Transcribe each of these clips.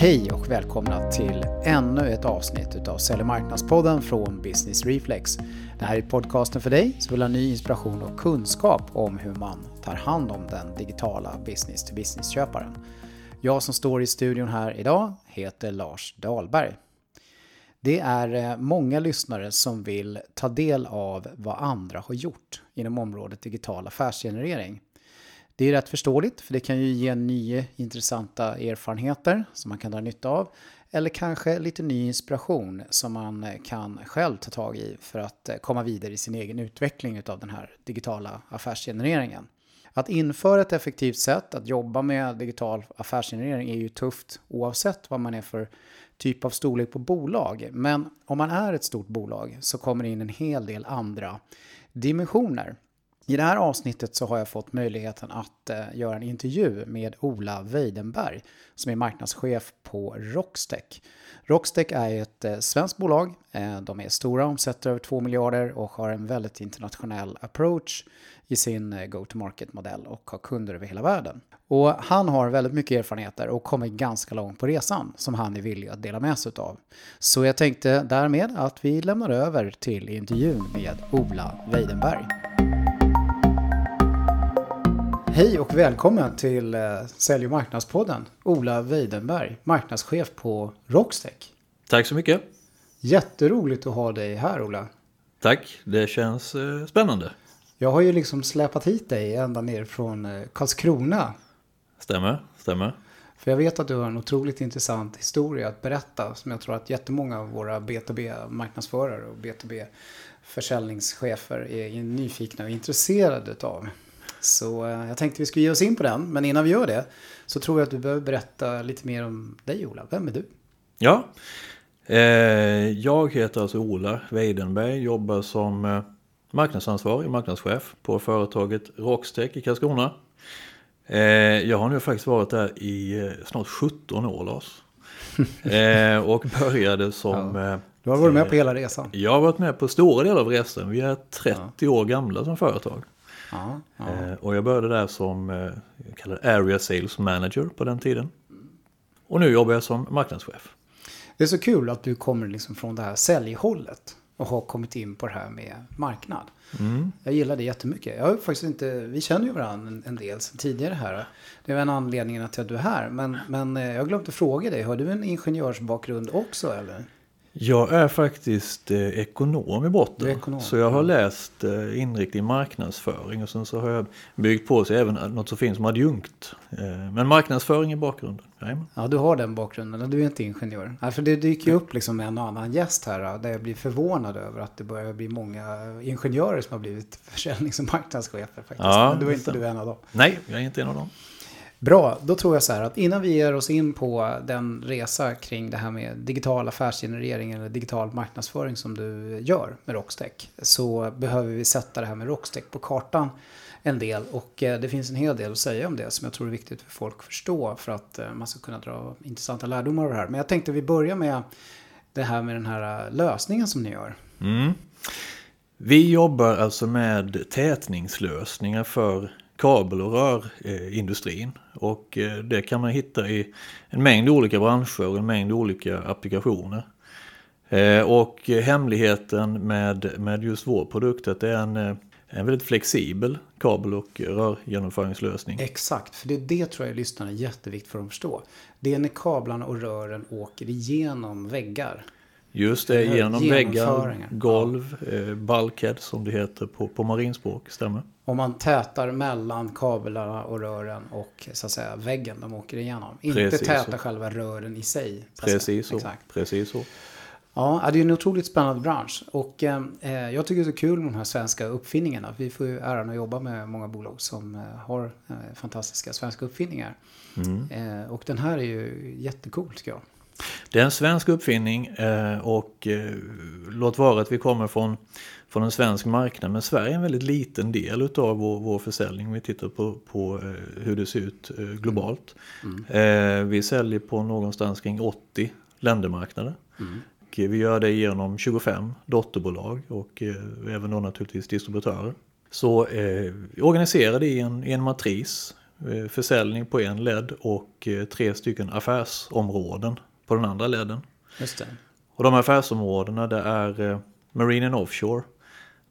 Hej och välkomna till ännu ett avsnitt av Sälj och marknadspodden från Business Reflex. Det här är podcasten för dig som vill ha ny inspiration och kunskap om hur man tar hand om den digitala business-to-business-köparen. Jag som står i studion här idag heter Lars Dahlberg. Det är eh, många lyssnare som vill ta del av vad andra har gjort inom området digital affärsgenerering. Det är rätt förståeligt för det kan ju ge nya intressanta erfarenheter som man kan dra nytta av. Eller kanske lite ny inspiration som man kan själv ta tag i för att eh, komma vidare i sin egen utveckling av den här digitala affärsgenereringen. Att införa ett effektivt sätt att jobba med digital affärsgenerering är ju tufft oavsett vad man är för typ av storlek på bolag. Men om man är ett stort bolag så kommer det in en hel del andra dimensioner. I det här avsnittet så har jag fått möjligheten att eh, göra en intervju med Ola Weidenberg som är marknadschef på Rockstech. Rockstech är ett eh, svenskt bolag. Eh, de är stora, omsätter över 2 miljarder och har en väldigt internationell approach i sin go-to-market-modell och har kunder över hela världen. Och han har väldigt mycket erfarenheter och kommit ganska långt på resan som han är villig att dela med sig av. Så jag tänkte därmed att vi lämnar över till intervjun med Ola Weidenberg. Hej och välkommen till eh, Sälj och marknadspodden. Ola Weidenberg, marknadschef på Rockstech. Tack så mycket. Jätteroligt att ha dig här Ola. Tack, det känns eh, spännande. Jag har ju liksom släpat hit dig ända ner från eh, Karlskrona. Stämmer, stämmer. För jag vet att du har en otroligt intressant historia att berätta som jag tror att jättemånga av våra B2B-marknadsförare och B2B-försäljningschefer är nyfikna och intresserade av. Så eh, jag tänkte vi skulle ge oss in på den. Men innan vi gör det så tror jag att du behöver berätta lite mer om dig Ola. Vem är du? Ja, eh, jag heter alltså Ola Weidenberg, jobbar som eh, marknadsansvarig, marknadschef på företaget Rockstech i Karlskrona. Jag har nu faktiskt varit där i snart 17 år Lars. Och började som... Ja. Du har varit med på hela resan? Jag har varit med på stora delar av resan. Vi är 30 ja. år gamla som företag. Ja, ja. Eh, och jag började där som eh, jag kallar Area Sales Manager på den tiden. Och nu jobbar jag som marknadschef. Det är så kul att du kommer liksom från det här säljhållet och har kommit in på det här med marknad. Mm. Jag gillar det jättemycket. Jag har faktiskt inte, vi känner ju varandra en del sedan tidigare här. Det var en anledning till att du är här. Men, men eh, jag glömde fråga dig, har du en ingenjörsbakgrund också eller? Jag är faktiskt eh, ekonom i botten. Ekonom. Så jag har läst eh, inriktning marknadsföring och sen så har jag byggt på sig även något så fint som adjunkt. Eh, men marknadsföring i bakgrunden. Jajamän. Ja, du har den bakgrunden. Du är inte ingenjör. Ja, för det dyker ju upp liksom en annan gäst här där jag blir förvånad över att det börjar bli många ingenjörer som har blivit försäljnings och marknadschefer. Faktiskt. Ja, Men då är inte du en av dem. Nej, jag är inte en av dem. Bra, då tror jag så här att innan vi ger oss in på den resa kring det här med digital affärsgenerering eller digital marknadsföring som du gör med Rockstech så behöver vi sätta det här med Rockstech på kartan en del och eh, det finns en hel del att säga om det som jag tror är viktigt för folk att förstå för att eh, man ska kunna dra intressanta lärdomar av det här. Men jag tänkte vi börjar med det här med den här eh, lösningen som ni gör. Mm. Vi jobbar alltså med tätningslösningar för kabel och rörindustrin. Eh, och eh, det kan man hitta i en mängd olika branscher och en mängd olika applikationer. Eh, och hemligheten med, med just vår produkt är att det är en, en väldigt flexibel kabel och rörgenomföringslösning. Exakt, för det, det tror jag lyssnarna är jätteviktigt för att förstå. Det är när kablarna och rören åker igenom väggar. Just det, genom väggar, golv, ja. eh, bulkhead som det heter på, på marinspråk, stämmer. Om man tätar mellan kablarna och rören och så att säga väggen de åker igenom. Inte täta själva rören i sig. Precis så. Exakt. Precis så. Ja, det är en otroligt spännande bransch. Och eh, jag tycker det är så kul med de här svenska uppfinningarna. Vi får ju äran att jobba med många bolag som eh, har eh, fantastiska svenska uppfinningar. Mm. Eh, och den här är ju jättecool tycker jag. Det är en svensk uppfinning eh, och eh, låt vara att vi kommer från, från en svensk marknad. Men Sverige är en väldigt liten del av vår, vår försäljning om vi tittar på, på eh, hur det ser ut globalt. Mm. Vi säljer på någonstans kring 80 ländermarknader. Mm. Vi gör det genom 25 dotterbolag och även då naturligtvis distributörer. Så eh, det i en, i en matris eh, försäljning på en led och eh, tre stycken affärsområden på den andra ledden. Just det. Och de affärsområdena det är Marine and Offshore,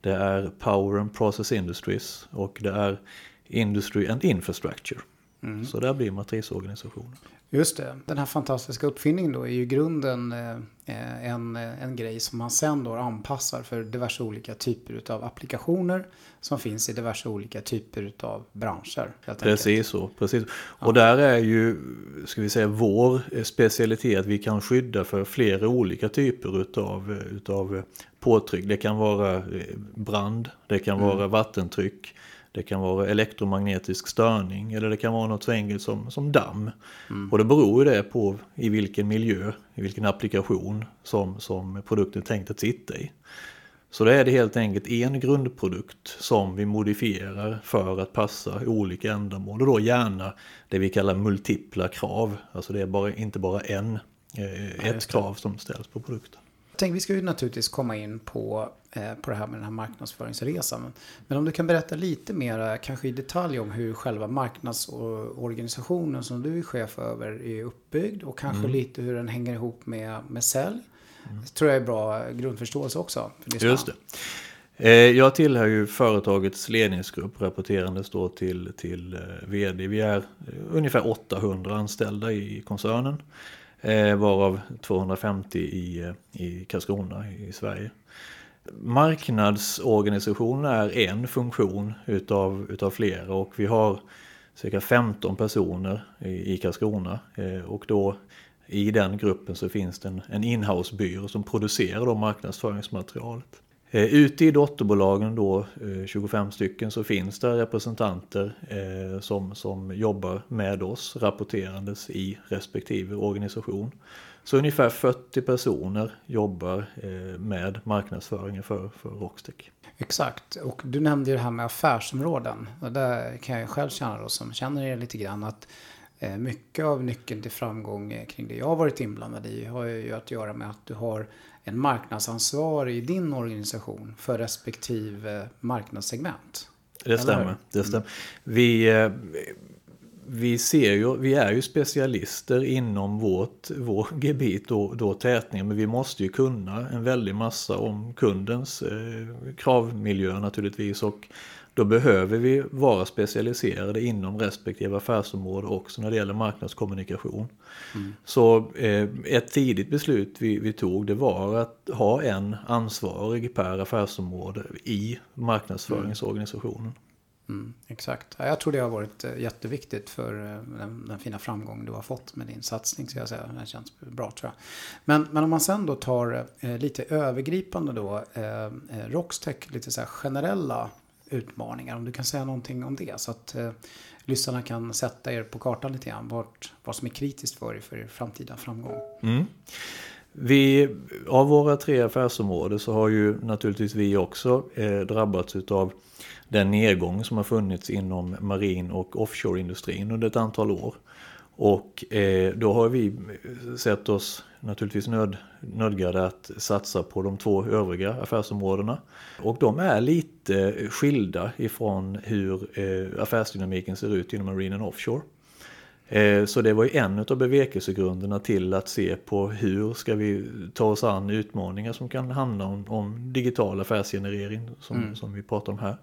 det är Power and Process Industries och det är Industry and Infrastructure. Mm. Så där blir matrisorganisationen. Just det. Den här fantastiska uppfinningen då är ju grunden eh, en, en grej som man sen då anpassar för diverse olika typer av applikationer som finns i diverse olika typer av branscher. Precis så. Precis. Och där är ju, ska vi säga, vår specialitet att vi kan skydda för flera olika typer utav, utav påtryck. Det kan vara eh, brand, det kan mm. vara vattentryck, det kan vara elektromagnetisk störning eller det kan vara något så enkelt som, som damm. Mm. Och det beror ju det på i vilken miljö, i vilken applikation som, som produkten är tänkt att sitta i. Så då är det helt enkelt en grundprodukt som vi modifierar för att passa olika ändamål och då gärna det vi kallar multipla krav. Alltså det är bara, inte bara en, eh, ett krav som ställs på produkten tänker, vi ska ju naturligtvis komma in på, på det här med den här marknadsföringsresan. Men, om du kan berätta lite mer, kanske i detalj om hur själva marknadsorganisationen som du är chef över är uppbyggd och kanske mm. lite hur den hänger ihop med, med sälj. Mm. Det tror jag är bra grundförståelse också. Det Just det. Eh, jag tillhör ju företagets ledningsgrupp, rapporterandes då till, till eh, vd. Vi är ungefär 800 anställda i koncernen. Eh, varav 250 i, eh, i Karlskrona i Sverige. Marknadsorganisationen är en funktion utav, utav flera och vi har cirka 15 personer i, i Karlskrona. Eh, och då i den gruppen så finns det en, en inhousebyrå som producerar då marknadsföringsmaterialet. Eh, ute i dotterbolagen då, eh, 25 stycken, så finns det representanter eh, som, som jobbar med oss rapporterandes i respektive organisation. Så ungefär 40 personer jobbar med marknadsföringen för, för Rockstech. Exakt, och du nämnde ju det här med affärsområden. Och där kan jag själv känna då som känner er lite grann att mycket av nyckeln till framgång kring det jag har varit inblandad i har ju att göra med att du har en marknadsansvarig i din organisation för respektive marknadssegment. Det stämmer. Det stämmer. Vi, eh, vi, ser ju, vi är ju specialister inom vårt, vår gebit, då, då tätning, men vi måste ju kunna en väldig massa om kundens eh, kravmiljö naturligtvis och då behöver vi vara specialiserade inom respektive affärsområde också när det gäller marknadskommunikation. Mm. Så eh, ett tidigt beslut vi, vi, tog det var att ha en ansvarig per affärsområde i marknadsföringsorganisationen. Mm, Mm, exakt. Jag tror det har varit eh, jätteviktigt för eh, den, den, fina framgång du har fått med din satsning. Ska jag säga. Det känns bra tror jag. Men, men om man sen då tar eh, lite övergripande då. Eh, eh Rockstech, lite så här generella utmaningar. Om du kan säga någonting om det så att eh, lyssnarna kan sätta er på kartan lite grann. Vart, vad som är kritiskt för er för er framtida framgång. Mm. Vi, av våra tre affärsområden så har ju naturligtvis vi också eh, drabbats utav den nedgång som har funnits inom marin och offshoreindustrin under ett antal år. Och eh, då har vi sett oss naturligtvis nöd, nödgade att satsa på de två övriga affärsområdena. Och de är lite skilda ifrån hur eh, affärsdynamiken ser ut inom Marine and Offshore. Eh, så det var ju en av bevekelsegrunderna till att se på hur ska vi ta oss an utmaningar som kan handla om, om digital affärsgenerering som, mm. som vi pratar om här.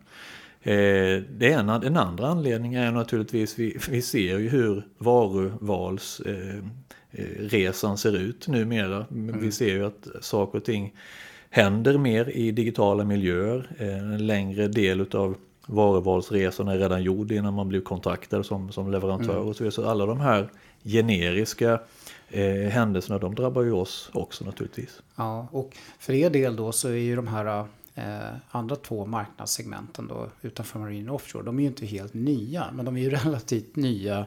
Eh, det ena, en andra anledning är naturligtvis vi, vi ser ju hur varuvalsresan eh, ser ut numera. Mm. Vi ser ju att saker och ting händer mer i digitala miljöer. En längre del av varuvalsresan är redan gjord innan man blir kontaktad som, som leverantör. Mm. Och så, så alla de här generiska eh, händelserna de drabbar ju oss också naturligtvis. Ja, och för er del då så är ju de här eh, andra två marknadssegmenten då utanför Marine Offshore, de är ju inte helt nya, men de är ju relativt nya.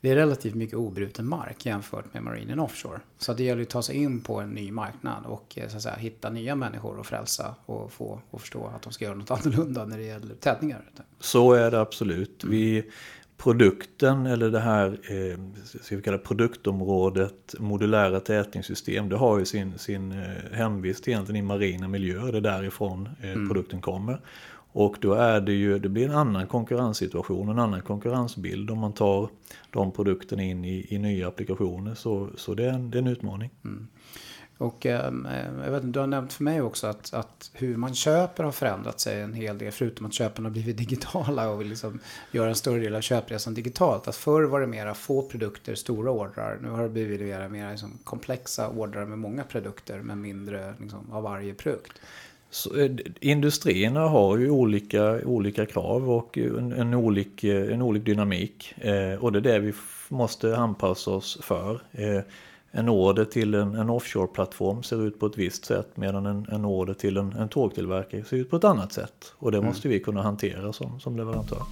Det är relativt mycket obruten mark jämfört med Marine Offshore. Så det gäller att ta sig in på en ny marknad och eh, så att säga, hitta nya människor och frälsa och få och förstå att de ska göra något annorlunda när det gäller tätningar. Så är det absolut. Vi produkten eller det här eh, ska vi kalla produktområdet modulära tätningssystem det har ju sin, sin eh, hemvist egentligen i marina miljöer. Det är därifrån eh, mm. produkten kommer. Och då är det ju, det blir en annan konkurrenssituation, en annan konkurrensbild om man tar de produkterna in i, i nya applikationer. Så, så det, är en, det är en utmaning. Mm. Och ehm, eh, jag vet du har nämnt för mig också att, att hur man köper har förändrat sig en hel del. Förutom att köpen har blivit digitala och vill liksom göra en större del av köpresan digitalt. Att förr var det mera få produkter, stora ordrar. Nu har det blivit mera mer liksom komplexa ordrar med många produkter men mindre liksom, av varje produkt. Så, eh, industrierna har ju olika, olika krav och en, en, olik, en olik dynamik. Eh, och det är det vi måste anpassa oss för. Eh, en order till en, en offshore-plattform ser ut på ett visst sätt medan en, en order till en, en tågtillverkare ser ut på ett annat sätt. Och det mm. måste vi kunna hantera som, som leverantör.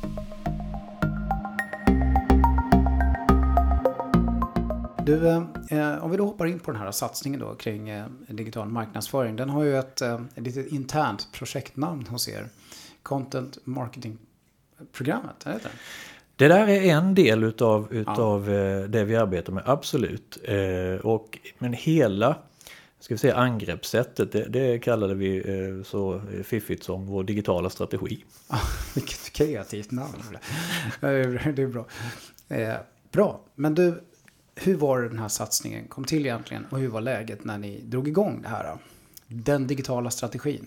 Du, eh, om vi då hoppar in på den här satsningen då kring eh, digital marknadsföring. Den har ju ett, eh, litet internt projektnam hos er. Content Marketing-programmet, är det? Det där är en del utav, utav ja. det vi arbetar med, absolut. Och, men hela ska vi säga, angreppssättet, det, det kallade vi så fiffigt som vår digitala strategi. Vilket kreativt namn. Det är bra. Bra, men du, hur var den här satsningen kom till egentligen och hur var läget när ni drog igång det här? Den digitala strategin.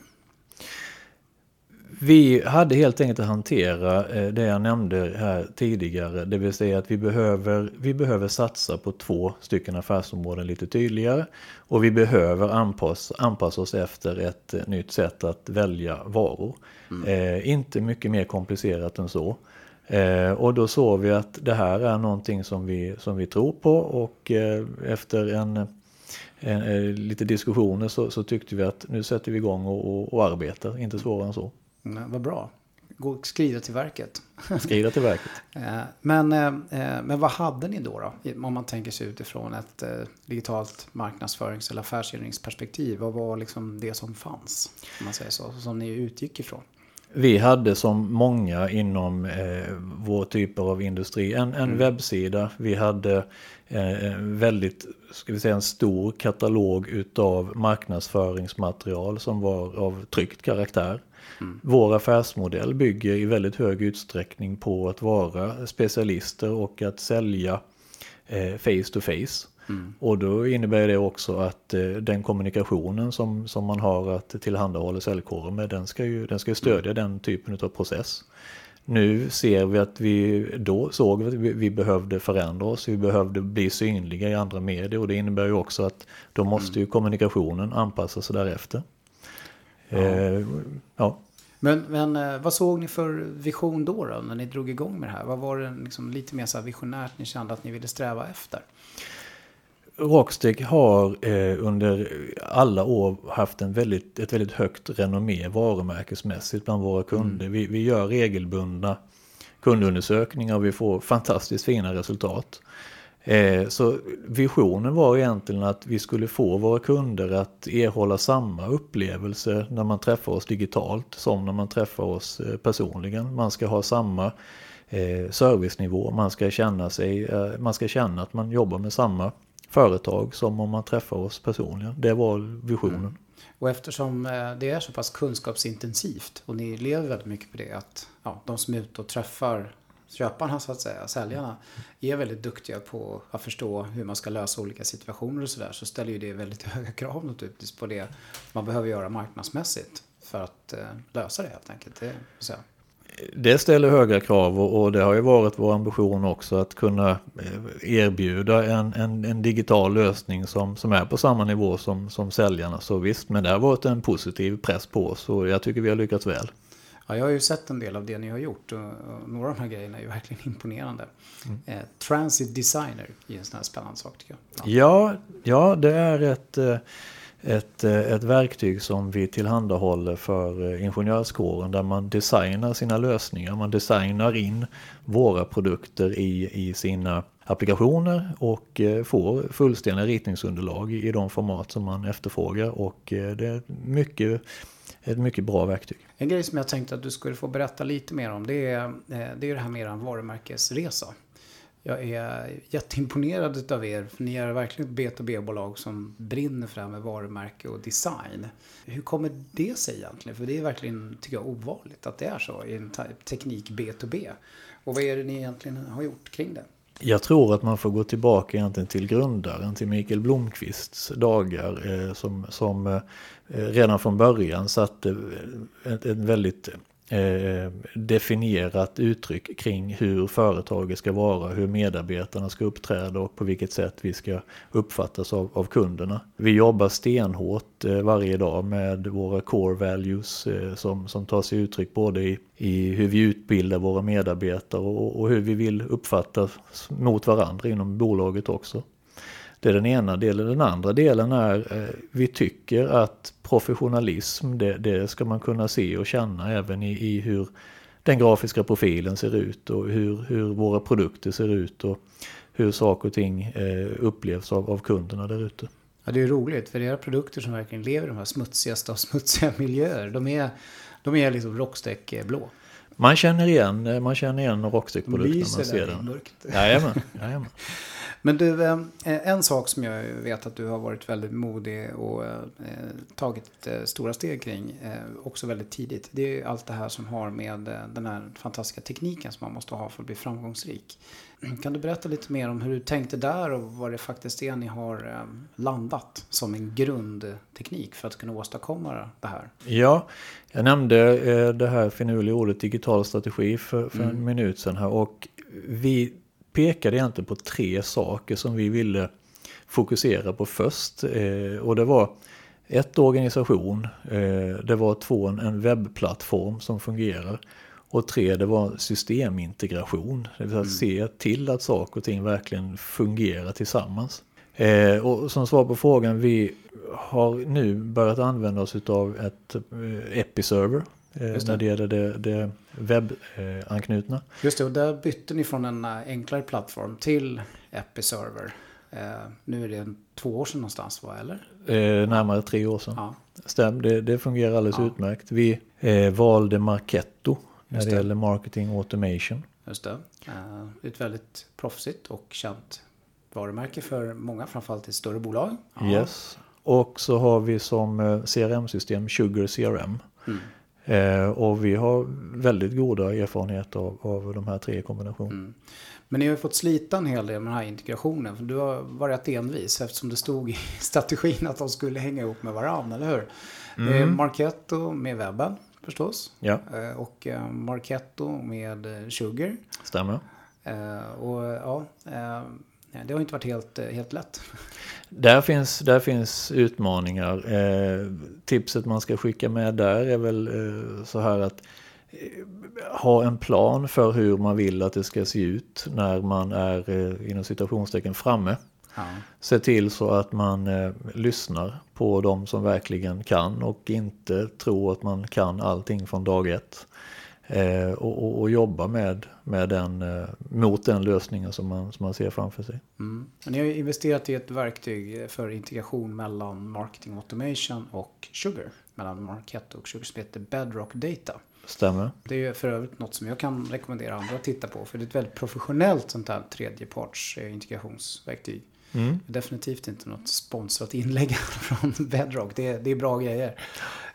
Vi hade helt enkelt att hantera eh, det jag nämnde här tidigare, det vill säga att vi behöver, vi behöver satsa på två stycken affärsområden lite tydligare och vi behöver anpassa, anpassa oss efter ett eh, nytt sätt att välja varor. Mm. Eh, inte mycket mer komplicerat än så. Eh, och då såg vi att det här är någonting som vi, som vi tror på och eh, efter en, en, en, eh, lite diskussioner så, så, tyckte vi att nu sätter vi igång och, och, och arbetar, inte svårare än så. Nej, vad bra. Gå skrida till verket. Skrida till verket. Eh, men, eh, men vad hade ni då, då? Om man tänker sig utifrån ett digitalt marknadsförings eller affärsgöringsperspektiv. Vad var liksom det som fanns? Om man säger så, som ni utgick ifrån? Vi hade som många inom eh, vår typer av industri en, en mm. webbsida. Vi hade eh, väldigt, ska vi säga en stor katalog utav marknadsföringsmaterial som var av tryckt karaktär. Mm. Vår affärsmodell bygger i väldigt hög utsträckning på att vara specialister och att sälja eh, face to face. Mm. Och då innebär det också att eh, den kommunikationen som, som man har att tillhandahålla säljkåren med, den ska ju, den ska stödja mm. den typen av process. Nu ser vi att vi då såg att vi, vi, behövde förändra oss, vi behövde bli synliga i andra medier och det innebär ju också att då måste ju mm. kommunikationen anpassa sig därefter. Ja. Eh, ja. Men, men eh, vad såg ni för vision då, då, när ni drog igång med det här? Vad var det liksom lite mer så visionärt ni kände att ni ville sträva efter? Rockstick har eh, under alla år haft en väldigt, ett väldigt högt renommé varumärkesmässigt bland våra kunder. Mm. Vi, vi gör regelbundna kundundersökningar och vi får fantastiskt fina resultat. Eh, så visionen var egentligen att vi skulle få våra kunder att erhålla samma upplevelse när man träffar oss digitalt som när man träffar oss eh, personligen. Man ska ha samma eh, servicenivå, man ska, känna sig, eh, man ska känna att man jobbar med samma företag som om man träffar oss personligen. Det var visionen. Mm. Och eftersom eh, det är så pass kunskapsintensivt och ni lever väldigt mycket på det att ja, de som är ute och träffar köparna så att säga, säljarna, är väldigt duktiga på att förstå hur man ska lösa olika situationer och sådär så ställer ju det väldigt höga krav naturligtvis på det man behöver göra marknadsmässigt för att eh, lösa det helt enkelt. Det, så det ställer höga krav och, och, det har ju varit vår ambition också att kunna eh, erbjuda en, en, en, digital lösning som, som är på samma nivå som, som säljarna. Så visst, men det har varit en positiv press på oss och jag tycker vi har lyckats väl. Ja, jag har ju sett en del av det ni har gjort och, och några av de här grejerna är ju verkligen imponerande. Mm. Eh, Transit Designer är en sån här spännande sak tycker jag. Ja, ja, ja det är ett eh, ett, eh, ett verktyg som vi tillhandahåller för eh, ingenjörskåren där man designar sina lösningar. Man designar in våra produkter i, i sina applikationer och eh, får fullständiga ritningsunderlag i de format som man efterfrågar och det är mycket, ett mycket bra verktyg. En grej som jag tänkte att du skulle få berätta lite mer om det är det, är det här med er varumärkesresa. Jag är jätteimponerad av er. För ni är verkligen ett B2B-bolag som brinner för det här med varumärke och design. Hur kommer det sig egentligen? För det är verkligen, tycker jag, ovanligt att det är så i en teknik B2B. Och vad är det ni egentligen har gjort kring det? Jag tror att man får gå tillbaka egentligen till grundaren, till Mikael Blomqvists dagar eh, som, som eh, redan från början satte en väldigt eh, definierat uttryck kring hur företaget ska vara, hur medarbetarna ska uppträda och på vilket sätt vi ska uppfattas av, av kunderna. Vi jobbar stenhårt eh, varje dag med våra core values eh, som, som tar sig uttryck både i, i hur vi utbildar våra medarbetare och, och hur vi vill uppfattas mot varandra inom bolaget också. Det är den ena delen. Den andra delen är eh, vi tycker att professionalism det, det, ska man kunna se och känna även i, i hur den grafiska profilen ser ut och hur, hur våra produkter ser ut och hur saker och ting eh, upplevs av, av kunderna där ute. Ja, det är roligt för era produkter som verkligen lever i de här smutsigaste av smutsiga miljöer. De är, de är liksom rockstäck blå. Man känner igen, man känner igen rockstickprodukten när man ser den. Mörkt. Jajamän, jajamän. Men du, eh, en sak som jag vet att du har varit väldigt modig och eh, tagit stora steg kring, också väldigt tidigt. Det är allt det här som har med den här fantastiska tekniken som man måste ha för att bli framgångsrik. Kan du berätta lite mer om hur du tänkte där och vad det faktiskt är ni har landat som en grundteknik för att kunna åstadkomma det här? Ja, jag nämnde det här finurliga ordet digital strategi för, för mm. en minut sedan här och vi pekade egentligen på tre saker som vi ville fokusera på först. och det var ett organisation, det var två en webbplattform som fungerar och tre, det var systemintegration. Det vill säga mm. se till att saker och ting verkligen fungerar tillsammans. Eh, och som svar på frågan, vi har nu börjat använda oss av ett eh, Episerver. Eh, när det gäller det, det webbanknutna. Eh, Just det, och där bytte ni från en eh, enklare plattform till Episerver. Eh, nu är det två år sedan någonstans, va? eller? Eh, närmare tre år sedan. Ja. Stäm, det, det fungerar alldeles ja. utmärkt. Vi eh, valde Marketo när det, det gäller marketing automation. Just det. Uh, ett väldigt proffsigt och känt varumärke för många, framförallt i större bolag. Ja. Yes. Och så har vi som eh, CRM-system Sugar CRM. Mm. Eh, och vi har väldigt goda erfarenheter av, av de här tre kombinationerna. Mm. Men ni har ju fått slita en hel del med den här integrationen. För du har varit envis eftersom det stod i strategin att de skulle hänga ihop med varandra, eller hur? Mm. Marketo med webben förstås. Ja. Eh, och eh, Marketo med eh, Sugar. Stämmer. Och ja, det har inte varit helt, helt lätt. Där finns, där finns utmaningar. tipset man ska skicka med där är väl så här att ha en plan för hur man vill att det ska se ut när man är inom citationstecken framme. Ja. Se till så att man eh, lyssnar på de som verkligen kan och inte tror att man kan allting från dag ett. Eh, och, och, jobba med, med den, eh, mot den lösningen som man, som man ser framför sig. Mm. Ni har investerat i ett verktyg för integration mellan marketing automation och Sugar. Mellan Market och Sugar som heter Bedrock Data. Stämmer. Det är för övrigt något som jag kan rekommendera andra att titta på. För det är ett väldigt professionellt sånt här tredjeparts integrationsverktyg. Mm. Definitivt inte något sponsrat inlägg från Bedrock. Det, det är bra grejer.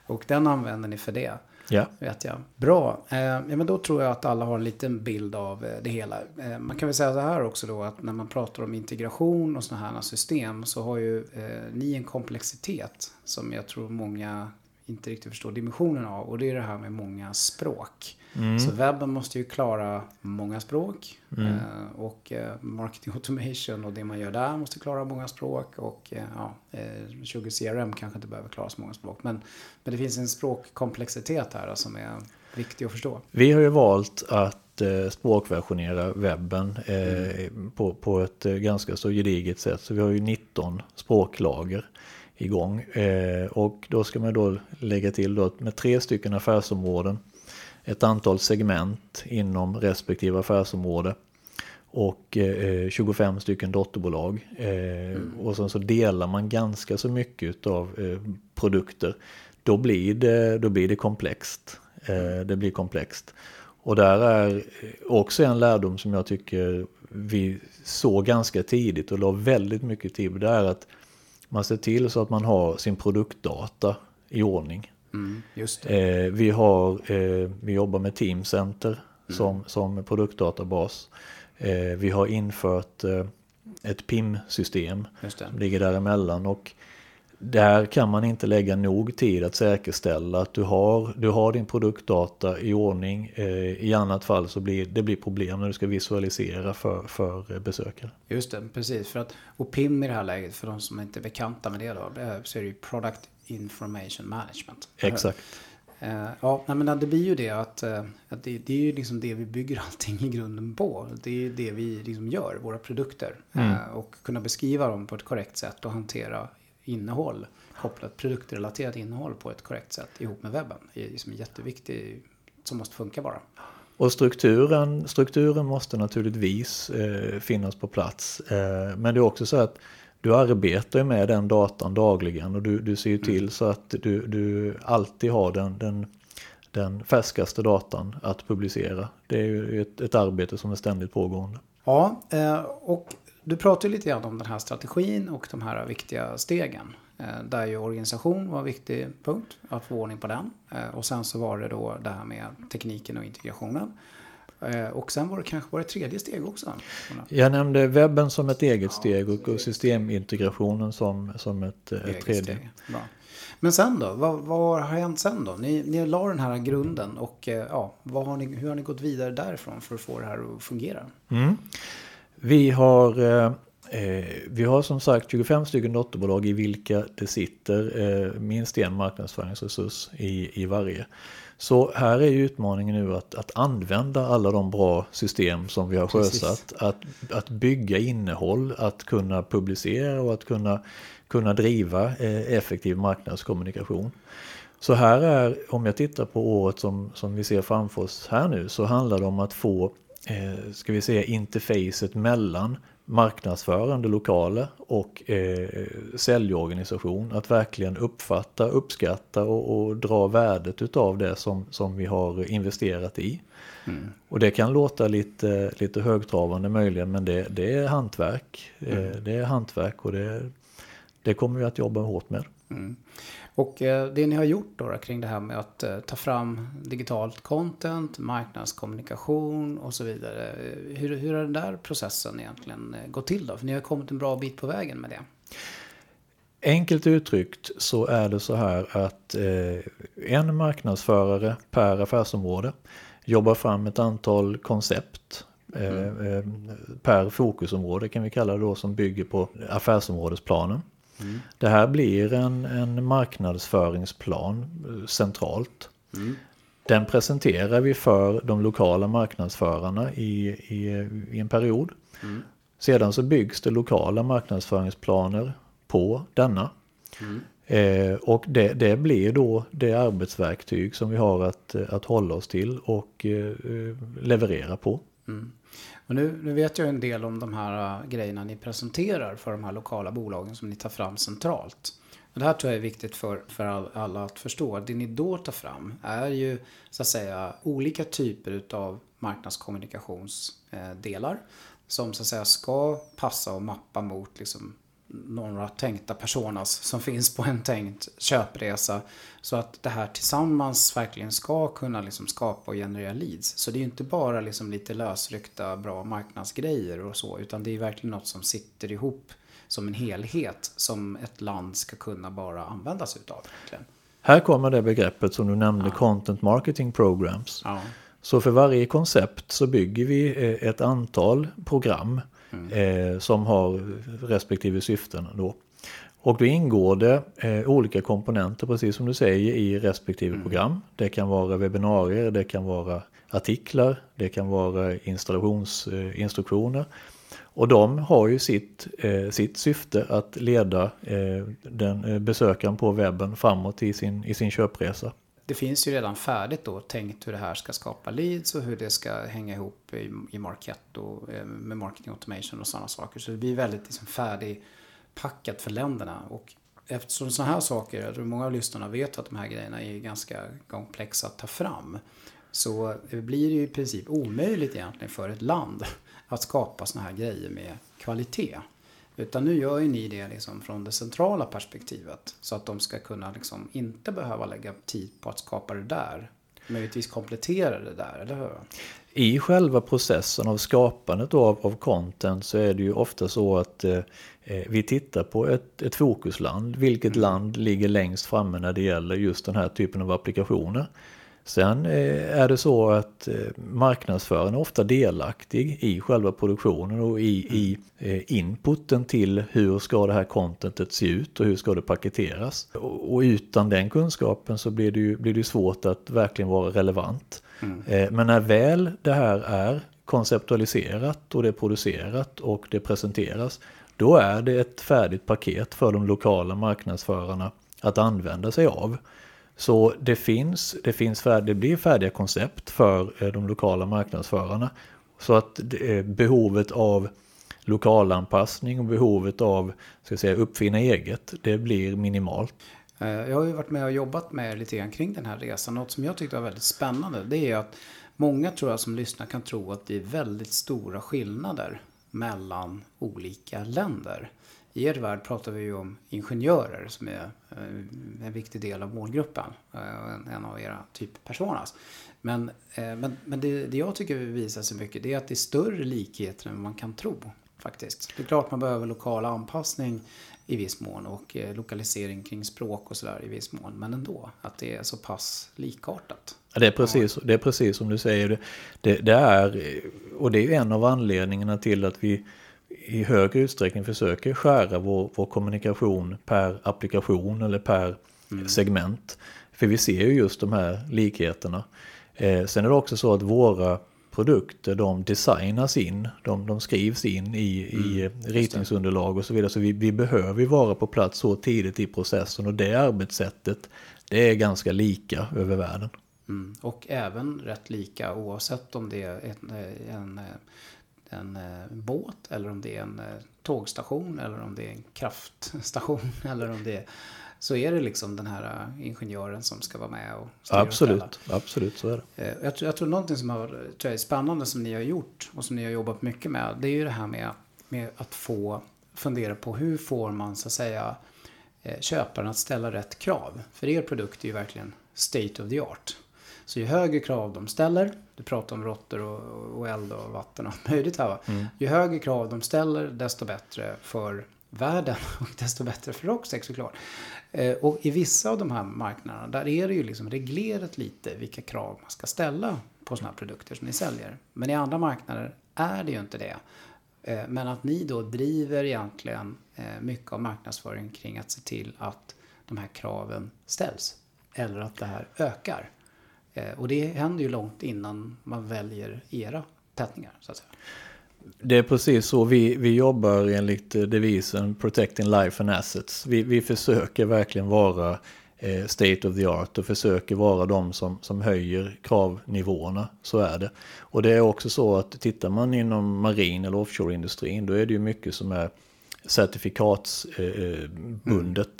Och den använder ni för det. Ja. Vet jag. Bra. Eh, ja, men då tror jag att alla har en liten bild av eh, det hela. Eh, man kan väl säga så här också då att när man pratar om integration och sådana här system så har ju eh, ni en komplexitet som jag tror många inte riktigt förstår dimensionen av. Och det är det här med många språk. Mm. Så webben måste ju klara många språk. Mm. Eh, och eh, marketing automation och det man gör där måste klara många språk. Och eh, ja, 20 CRM kanske inte behöver klara så många språk. Men, men det finns en språkkomplexitet här som är viktig att förstå. Vi har ju valt att språkversionera webben mm. på, på ett ganska så gediget sätt. Så vi har ju 19 språklager igång. och då ska man då lägga till då med tre stycken affärsområden ett antal segment inom respektive affärsområde och eh, 25 stycken dotterbolag. Eh, mm. Och sen så delar man ganska så mycket av eh, produkter. Då blir det, då blir det komplext. Eh, det blir komplext. Och där är också en lärdom som jag tycker vi såg ganska tidigt och la väldigt mycket tid på det är att man ser till så att man har sin produktdata i ordning. Mm, eh, vi, har, eh, vi jobbar med Teamcenter mm. som, som produktdatabas. Eh, vi har infört eh, ett PIM-system som ligger däremellan. Och där kan man inte lägga nog tid att säkerställa att du har, du har din produktdata i ordning. Eh, I annat fall så blir det blir problem när du ska visualisera för, för besökare. Just det, precis. För att, och PIM i det här läget, för de som inte är bekanta med det då, så är det ju Product Information Management. Exakt. Uh, ja, men det blir ju det att, att det, det, är ju liksom det vi bygger allting i grunden på. Det är ju det vi liksom gör, våra produkter. Mm. Och kunna beskriva dem på ett korrekt sätt och hantera innehåll, kopplat produktrelaterat innehåll på ett korrekt sätt ihop med webben. Det är liksom jätteviktigt, som måste funka bara. Och strukturen, strukturen måste naturligtvis eh, finnas på plats. Eh, men det är också så att du arbetar med den datan dagligen och du, du ser ju mm. till så att du, du alltid har den, den, den färskaste datan att publicera. Det är ju ett, ett arbete som är ständigt pågående. Ja, eh, och du pratade lite grann om den här strategin och de här viktiga stegen. Eh, där ju organisation var en viktig punkt, att få ordning på den. Eh, och sen så var det då det här med tekniken och integrationen. Eh, och sen var det kanske var det tredje steg också? Jag nämnde webben som ett eget steg och systemintegrationen som, som ett, ett tredje. Men sen då? Vad, vad, har hänt sen då? Ni, ni la den här grunden och ja, har ni, hur har ni gått vidare därifrån för att få det här att fungera? Mm. Vi har, eh, eh, vi har som sagt 25 stycken dotterbolag i vilka det sitter eh, minst en marknadsföringsresurs i, i varje. Så här är utmaningen nu att, att använda alla de bra system som vi har sjösatt. Att, att bygga innehåll, att kunna publicera och att kunna, kunna driva eh, effektiv marknadskommunikation. Så här är, om jag tittar på året som, som vi ser framför oss här nu, så handlar det om att få eh, ska vi säga, interfacet mellan marknadsförande lokaler och eh, säljorganisation. Att verkligen uppfatta, uppskatta och, och dra värdet utav det som, som vi har investerat i. Mm. Och det kan låta lite, lite högtravande möjligen men det, det är hantverk. Eh, mm. Det är hantverk och det, det kommer vi att jobba hårt med. Mm. Och eh, det ni har gjort då, kring det här med att eh, ta fram digitalt content, marknadskommunikation och så vidare. Eh, hur, hur har den där processen egentligen gått till då? För ni har kommit en bra bit på vägen med det. Enkelt uttryckt så är det så här att en marknadsförare per affärsområde jobbar fram ett antal koncept mm. per fokusområde kan vi kalla det då som bygger på affärsområdesplanen. Mm. Det här blir en, en marknadsföringsplan eh, centralt. Mm. Den presenterar vi för de lokala marknadsförarna i, i, i en period. Mm. Sedan så byggs det lokala marknadsföringsplaner på denna. Mm. Eh, och det, det, blir då det arbetsverktyg som vi har att, att hålla oss till och eh, leverera på. Mm. Och nu, nu vet jag en del om de här uh, grejerna ni presenterar för de här lokala bolagen som ni tar fram centralt. Och det här tror jag är viktigt för, för all, alla att förstå. Det ni då tar fram är ju så att säga olika typer av marknadskommunikationsdelar. Äh, som så att säga ska passa och mappa mot liksom, några tänkta personas som finns på en tänkt köpresa. Så att det här tillsammans verkligen ska kunna liksom skapa och generera leads. Så det är ju inte bara liksom lite lösryckta bra marknadsgrejer och så, utan det är verkligen något som sitter ihop som en helhet som ett land ska kunna bara använda sig utav. Verkligen. Här kommer det begreppet som du nämnde, ja. Content Marketing Programs. Ja. Så för varje koncept så bygger vi eh, ett antal program mm. som har respektive syften då. Och då ingår det eh, olika komponenter, precis som du säger, i respektive mm. program. Det kan vara webbinarier, det kan vara artiklar, det kan vara installationsinstruktioner. Och de har ju sitt, eh, sitt syfte att leda eh, den eh, besökaren på webben framåt i sin, i sin köpresa det finns ju redan färdigt då tänkt hur det här ska skapa leads och hur det ska hänga ihop i, i Marketo eh, med marketing automation och sådana saker. Så det blir väldigt liksom färdigpackat för länderna. Och eftersom sådana här saker, jag tror många av lyssnarna vet att de här grejerna är ganska komplexa att ta fram. så blir det ju i princip omöjligt egentligen för ett land att skapa sådana här grejer med kvalitet. Utan nu gör ju ni det liksom från det centrala perspektivet. Så att de ska kunna liksom inte behöva lägga tid på att skapa det där. Möjligtvis komplettera det där, eller hur? I själva processen av skapandet av, av content så är det ju ofta så att eh, eh vi tittar på ett, ett fokusland. Vilket mm. land ligger längst framme när det gäller just den här typen av applikationer. Sen eh, är det så att eh, marknadsföraren är ofta delaktig i själva produktionen och i, i eh, inputen till hur ska det här contentet se ut och hur ska det paketeras. Och utan den kunskapen så blir det ju blir det svårt att verkligen vara relevant. Mm. Men när väl det här är konceptualiserat och det är producerat och det presenteras, då är det ett färdigt paket för de lokala marknadsförarna att använda sig av. Så det finns, det, finns färd, det blir färdiga koncept för eh, de lokala marknadsförarna. Så att eh, behovet av lokalanpassning och behovet av ska säga, uppfinna eget, det blir minimalt. Eh, jag har ju varit med och jobbat med lite grann kring den här resan. Något som jag tyckte var väldigt spännande det är att många tror jag som lyssnar kan tro att det är väldigt stora skillnader mellan olika länder. I er värld pratar vi ju om ingenjörer som är eh, en viktig del av målgruppen. Eh, en av era typ personas. Men, eh, men, men det, det jag tycker visar sig mycket det är att det är större likheter än man kan tro. Faktiskt. Det är klart man behöver lokal anpassning i viss mån och lokalisering kring språk och sådär i viss mån. Men ändå, att det är så pass likartat. Ja, det, är precis, det är precis som du säger. Det, det, det är, och det är en av anledningarna till att vi i högre utsträckning försöker skära vår, vår kommunikation per applikation eller per mm. segment. För vi ser ju just de här likheterna. Eh, sen är det också så att våra produkter de designas in, de, de skrivs in i, mm. i ritningsunderlag och så vidare. Så vi, vi behöver vara på plats så tidigt i processen och det arbetssättet det är ganska lika över världen. Mm. Och även rätt lika oavsett om det är en, en en eh, båt eller om det är en eh, tågstation eller om det är en kraftstation eller om det är så är det liksom den här eh, ingenjören som ska vara med och styra Absolut, absolut så är det. Jag tror, jag tror någonting som har, tror jag är spännande som ni har gjort och som ni har jobbat mycket med. Det är ju det här med, med att få fundera på hur får man så att säga köparen att ställa rätt krav. För er produkt är ju verkligen state of the art. Så ju högre krav de ställer, du pratar om råttor och, och eld och vatten och allt möjligt här va. Mm. Ju högre krav de ställer, desto bättre för världen och desto bättre för Rocksex såklart. Eh, och i vissa av de här marknaderna, där är det ju liksom reglerat lite vilka krav man ska ställa på sådana här produkter som ni säljer. Men i andra marknader är det ju inte det. Eh, men att ni då driver egentligen eh, mycket av marknadsföring kring att se till att de här kraven ställs. Eller att det här ökar. Eh, och det händer ju långt innan man väljer era tätningar. Så att säga. Det är precis så vi, vi jobbar enligt devisen Protecting Life and Assets. Vi, vi försöker verkligen vara eh, state of the art och försöker vara de som, som höjer kravnivåerna. Så är det. Och det är också så att tittar man inom marin eller offshoreindustrin då är det ju mycket som är certifikatsbundet. Eh, mm.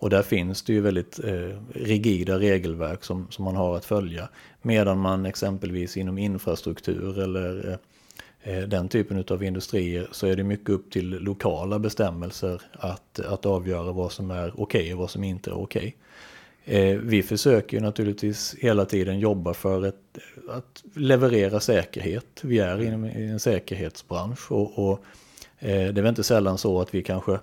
Och där finns det ju väldigt eh, rigida regelverk som, som man har att följa. Medan man exempelvis inom infrastruktur eller eh, eh den typen av industrier så är det mycket upp till lokala bestämmelser att, att avgöra vad som är okej okay och vad som inte är okej. Okay. Vi försöker ju naturligtvis hela tiden jobba för ett, att leverera säkerhet. Vi är inom en säkerhetsbransch och, och eh, det är väl inte sällan så att vi kanske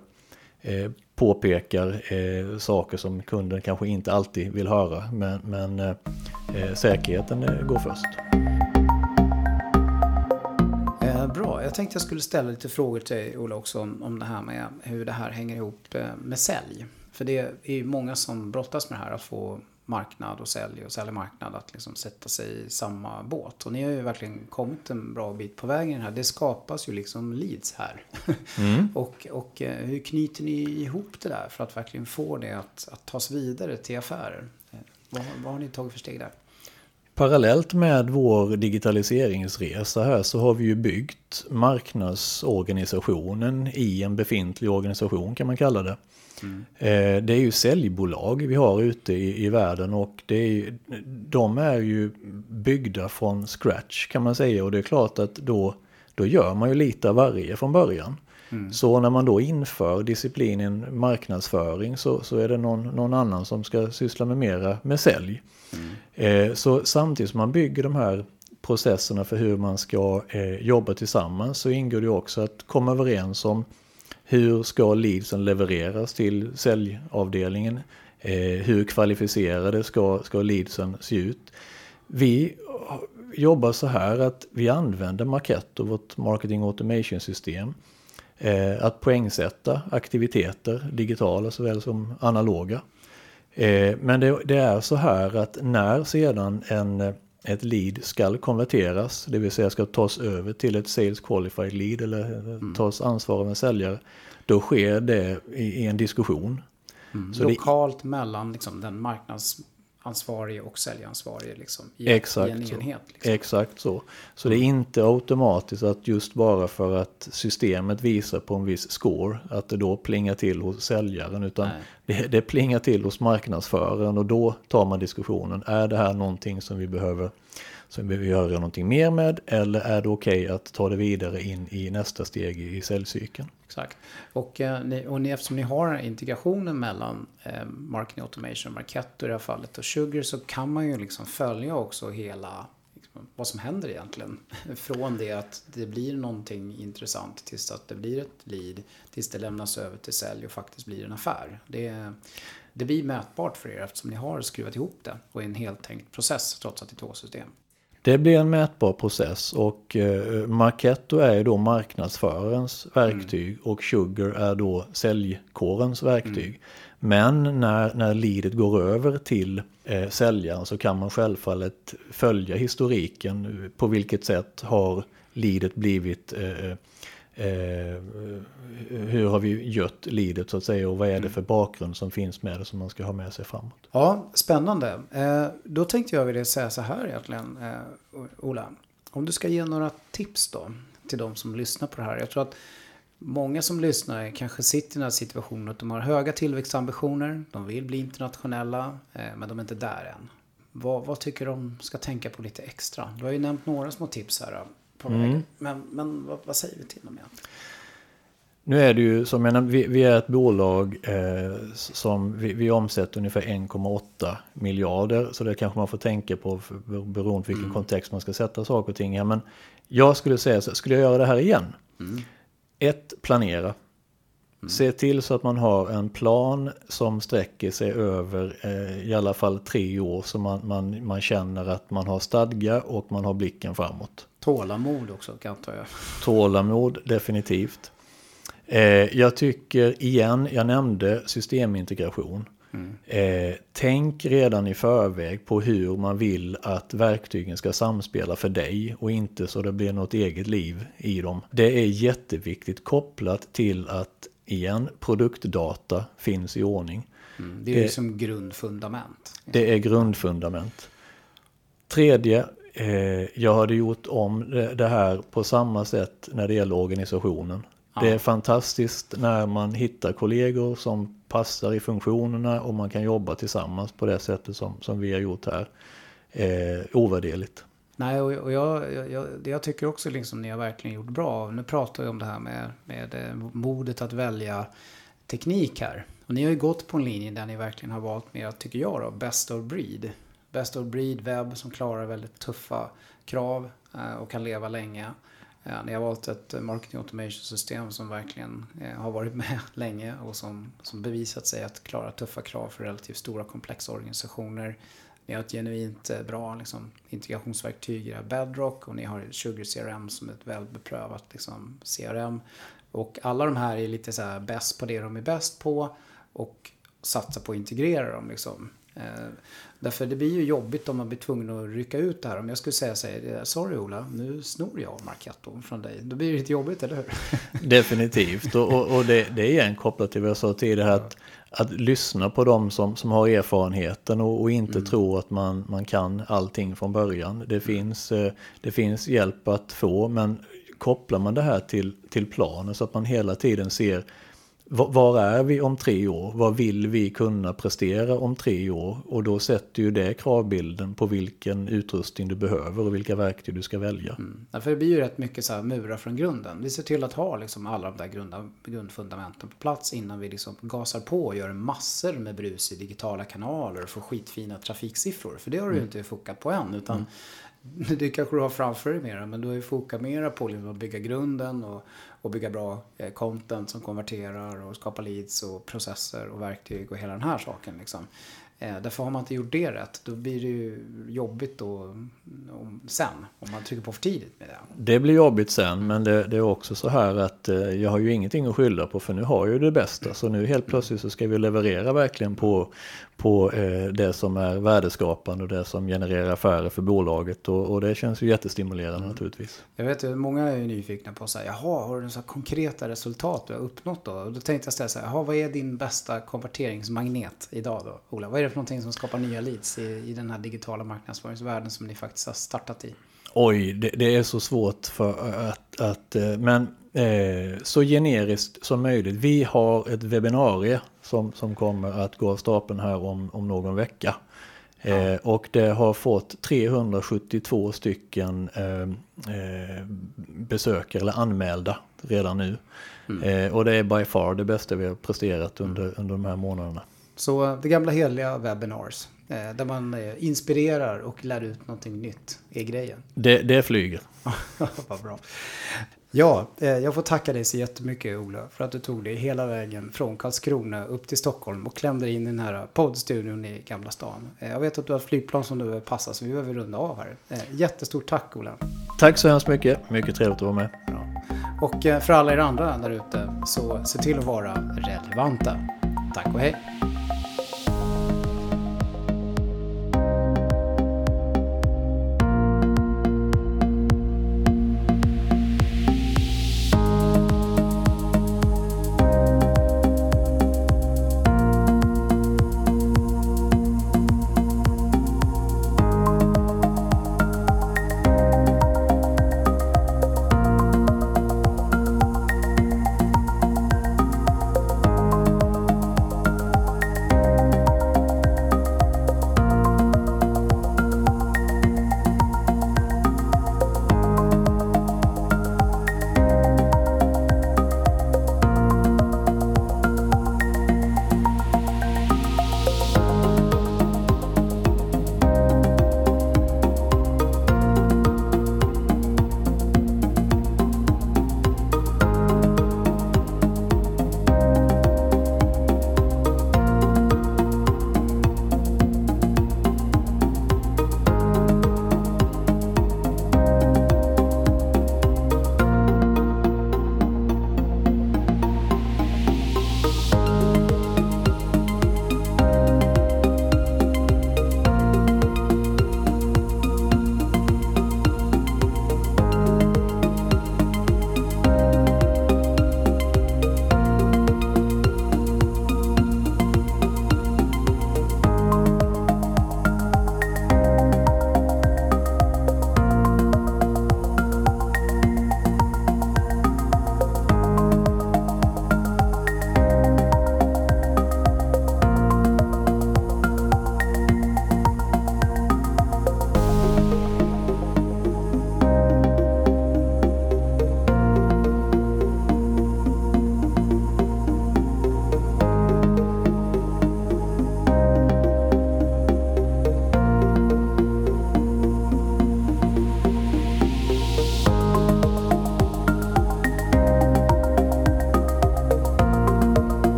påpekar eh, saker som kunden kanske inte alltid vill höra. Men, men eh, eh säkerheten eh, går först. Eh, bra, jag tänkte jag skulle ställa lite frågor till dig Ola också om, om det här med hur det här hänger ihop eh, med sälj. För det är ju många som brottas med det här att få marknad och sälj och sälj marknad att liksom sätta sig i samma båt. Och ni har ju verkligen kommit en bra bit på vägen här. Det skapas ju liksom leads här. Mm. och, och eh, hur knyter ni ihop det där för att verkligen få det att, att tas vidare till affärer? Eh, vad, vad har ni tagit för steg där? Parallellt med vår digitaliseringsresa här så har vi ju byggt marknadsorganisationen i en befintlig organisation kan man kalla det. Mm. Det är ju säljbolag vi har ute i, i världen och det är, de är ju byggda från scratch kan man säga. Och det är klart att då, då gör man ju lite av varje från början. Mm. Så när man då inför disciplinen marknadsföring så, så är det någon, någon annan som ska syssla med mera med sälj. Mm. Eh, så samtidigt som man bygger de här processerna för hur man ska eh, jobba tillsammans så ingår det också att komma överens om hur ska leadsen levereras till säljavdelningen? Eh, hur kvalificerade ska, ska leadsen se ut? Vi jobbar så här att vi använder Marketo, vårt marketing automation system, eh, att poängsätta aktiviteter, digitala såväl som analoga. Eh, men det, det, är så här att när sedan en, ett lead ska konverteras, det vill säga ska tas över till ett sales qualified lead eller mm. tas ansvar av en säljare, då sker det i, i en diskussion. Mm. Lokalt det, mellan liksom, den marknads ansvarige och säljansvarige liksom, i, exakt i en enhet. Liksom. Exakt så. Så det är inte automatiskt att just bara för att systemet visar på en viss score att det då plingar till hos säljaren utan det, det plingar till hos marknadsföraren och då tar man diskussionen. Är det här någonting som vi behöver som vi behöver göra någonting mer med eller är det okej okay att ta det vidare in i nästa steg i säljcykeln? Exakt. Och, eh, och ni, eftersom ni har integrationen mellan eh, Marketing Automation, Marketo i det här fallet och Sugar så kan man ju liksom följa också hela liksom, vad som händer egentligen. Från det att det blir någonting intressant tills att det blir ett lead, tills det lämnas över till sälj och faktiskt blir en affär. Det, det blir mätbart för er eftersom ni har skruvat ihop det och är en heltänkt process trots att det är två system. Det blir en mätbar process och eh, Marketo är då marknadsförarens verktyg mm. och Sugar är då säljkårens verktyg. Mm. Men när, när leadet går över till eh, säljaren så kan man självfallet följa historiken. På vilket sätt har leadet blivit eh, Eh, hur har vi gött lidet så att säga och vad är det mm. för bakgrund som finns med det som man ska ha med sig framåt. Ja, spännande. Eh, då tänkte jag vilja säga så här egentligen, eh, Ola. Om du ska ge några tips då till de som lyssnar på det här. Jag tror att många som lyssnar kanske sitter i den här situationen att de har höga tillväxtambitioner, de vill bli internationella, eh, men de är inte där än. Vad, vad tycker de ska tänka på lite extra? Du har ju nämnt några små tips här på mm. vägen. Men, men vad, vad, säger vi till dem egentligen? Nu är det ju som jag vi, vi är ett bolag eh, som vi, vi omsätter ungefär 1,8 miljarder. Så det kanske man får tänka på beroende på vilken mm. kontext man ska sätta saker och ting i. Men jag skulle säga så skulle jag göra det här igen? Mm. Ett, planera. Mm. Se till så att man har en plan som sträcker sig över eh, i alla fall tre år så man, man, man känner att man har stadga och man har blicken framåt. Tålamod också antar jag. Tålamod, definitivt. Eh, jag tycker igen, jag nämnde systemintegration. Mm. Eh, tänk redan i förväg på hur man vill att verktygen ska samspela för dig och inte så det blir något eget liv i dem. Det är jätteviktigt kopplat till att igen, produktdata finns i ordning. Mm, det är det, som grundfundament. Det är grundfundament. Tredje, eh, jag hade gjort om det, här på samma sätt när det gäller organisationen. Ja. Det är fantastiskt när man hittar kollegor som passar i funktionerna och man kan jobba tillsammans på det sättet som, som vi har gjort här. Eh, ovärderligt. Nej, och, och jag, jag, jag, tycker också liksom ni har verkligen gjort bra. Nu pratar vi om det här med, med eh, modet att välja teknik här. Och ni har ju gått på en linje där ni verkligen har valt mer, tycker jag då, best of breed. Best of breed webb som klarar väldigt tuffa krav eh, och kan leva länge. Eh, ni har valt ett marketing automation system som verkligen eh, har varit med länge och som, som bevisat sig att klara tuffa krav för relativt stora komplexa organisationer. Ni har ett genuint bra liksom, integrationsverktyg i Bedrock och ni har Sugar CRM som är ett välbeprövat liksom, CRM. Och alla de här är lite så här bäst på det de är bäst på och satsar på att integrera dem. Liksom. Eh, därför det blir ju jobbigt om man blir tvungen att rycka ut det här. Om jag skulle säga så här, sorry Ola, nu snor jag Marketo från dig. Då blir det lite jobbigt, eller hur? Definitivt, och, och, det, det är igen kopplat till vad jag sa tidigare. Att att lyssna på dem som, som har erfarenheten och, och inte mm. tro att man, man kan allting från början. Det finns, eh, det finns hjälp att få men kopplar man det här till, till planen så att man hela tiden ser var är vi om tre år? Vad vill vi kunna prestera om tre år? Och då sätter ju det kravbilden på vilken utrustning du behöver och vilka verktyg du ska välja. Mm. Ja, för det blir ju rätt mycket så här murar från grunden. Vi ser till att ha liksom alla de där grunda, grundfundamenten på plats innan vi liksom gasar på och gör massor med brus i digitala kanaler och får skitfina trafiksiffror. För det har du ju mm. inte fokat på än. Utan mm. det kanske du har framför dig mera, men du har ju fokat mera på liksom att bygga grunden och och bygga bra eh, content som konverterar och skapa leads och processer och verktyg och hela den här saken. Liksom. Eh, därför har man inte gjort det rätt, då blir det ju jobbigt då, om, sen, om man trycker på för tidigt med det. Det blir jobbigt sen, men det, det, är också så här att eh, jag har ju ingenting att skylla på, för nu har jag ju det bästa. Så nu helt plötsligt så ska vi leverera verkligen på, på eh, det som är värdeskapande och det som genererar affärer för bolaget. Och, och det känns ju jättestimulerande mm. naturligtvis. Jag vet ju, många är nyfikna på så här, jaha, har du så konkreta resultat du har uppnått då? Och då tänkte jag ställa så här, jaha, vad är din bästa konverteringsmagnet idag då, Ola? Vad är det för någonting som skapar nya leads i, i den här digitala marknadsföringsvärlden som ni faktiskt har startat i? Oj, det, det är så svårt för att, att eh, men eh, så generiskt som möjligt. Vi har ett webbinarie som, som kommer att gå av stapeln här om, om någon vecka. Ja. Eh, och det har fått 372 stycken eh, eh, besökare eller anmälda redan nu. Mm. Eh, och det är by far det bästa vi har presterat under, mm. under de här månaderna. Så eh, det gamla heliga webinars, eh, där man eh, inspirerar och lär ut någonting nytt, är grejen. Det, det flyger. Vad bra. Ja, jag får tacka dig så jättemycket Ola för att du tog dig hela vägen från Karlskrona upp till Stockholm och klämde in i den här poddstudion i Gamla stan. Jag vet att du har flygplan som du behöver passa så vi behöver runda av här. Jättestort tack Ola. Tack så hemskt mycket. Mycket trevligt att vara med. Bra. Och för alla er andra där ute så se till att vara relevanta. Tack och hej!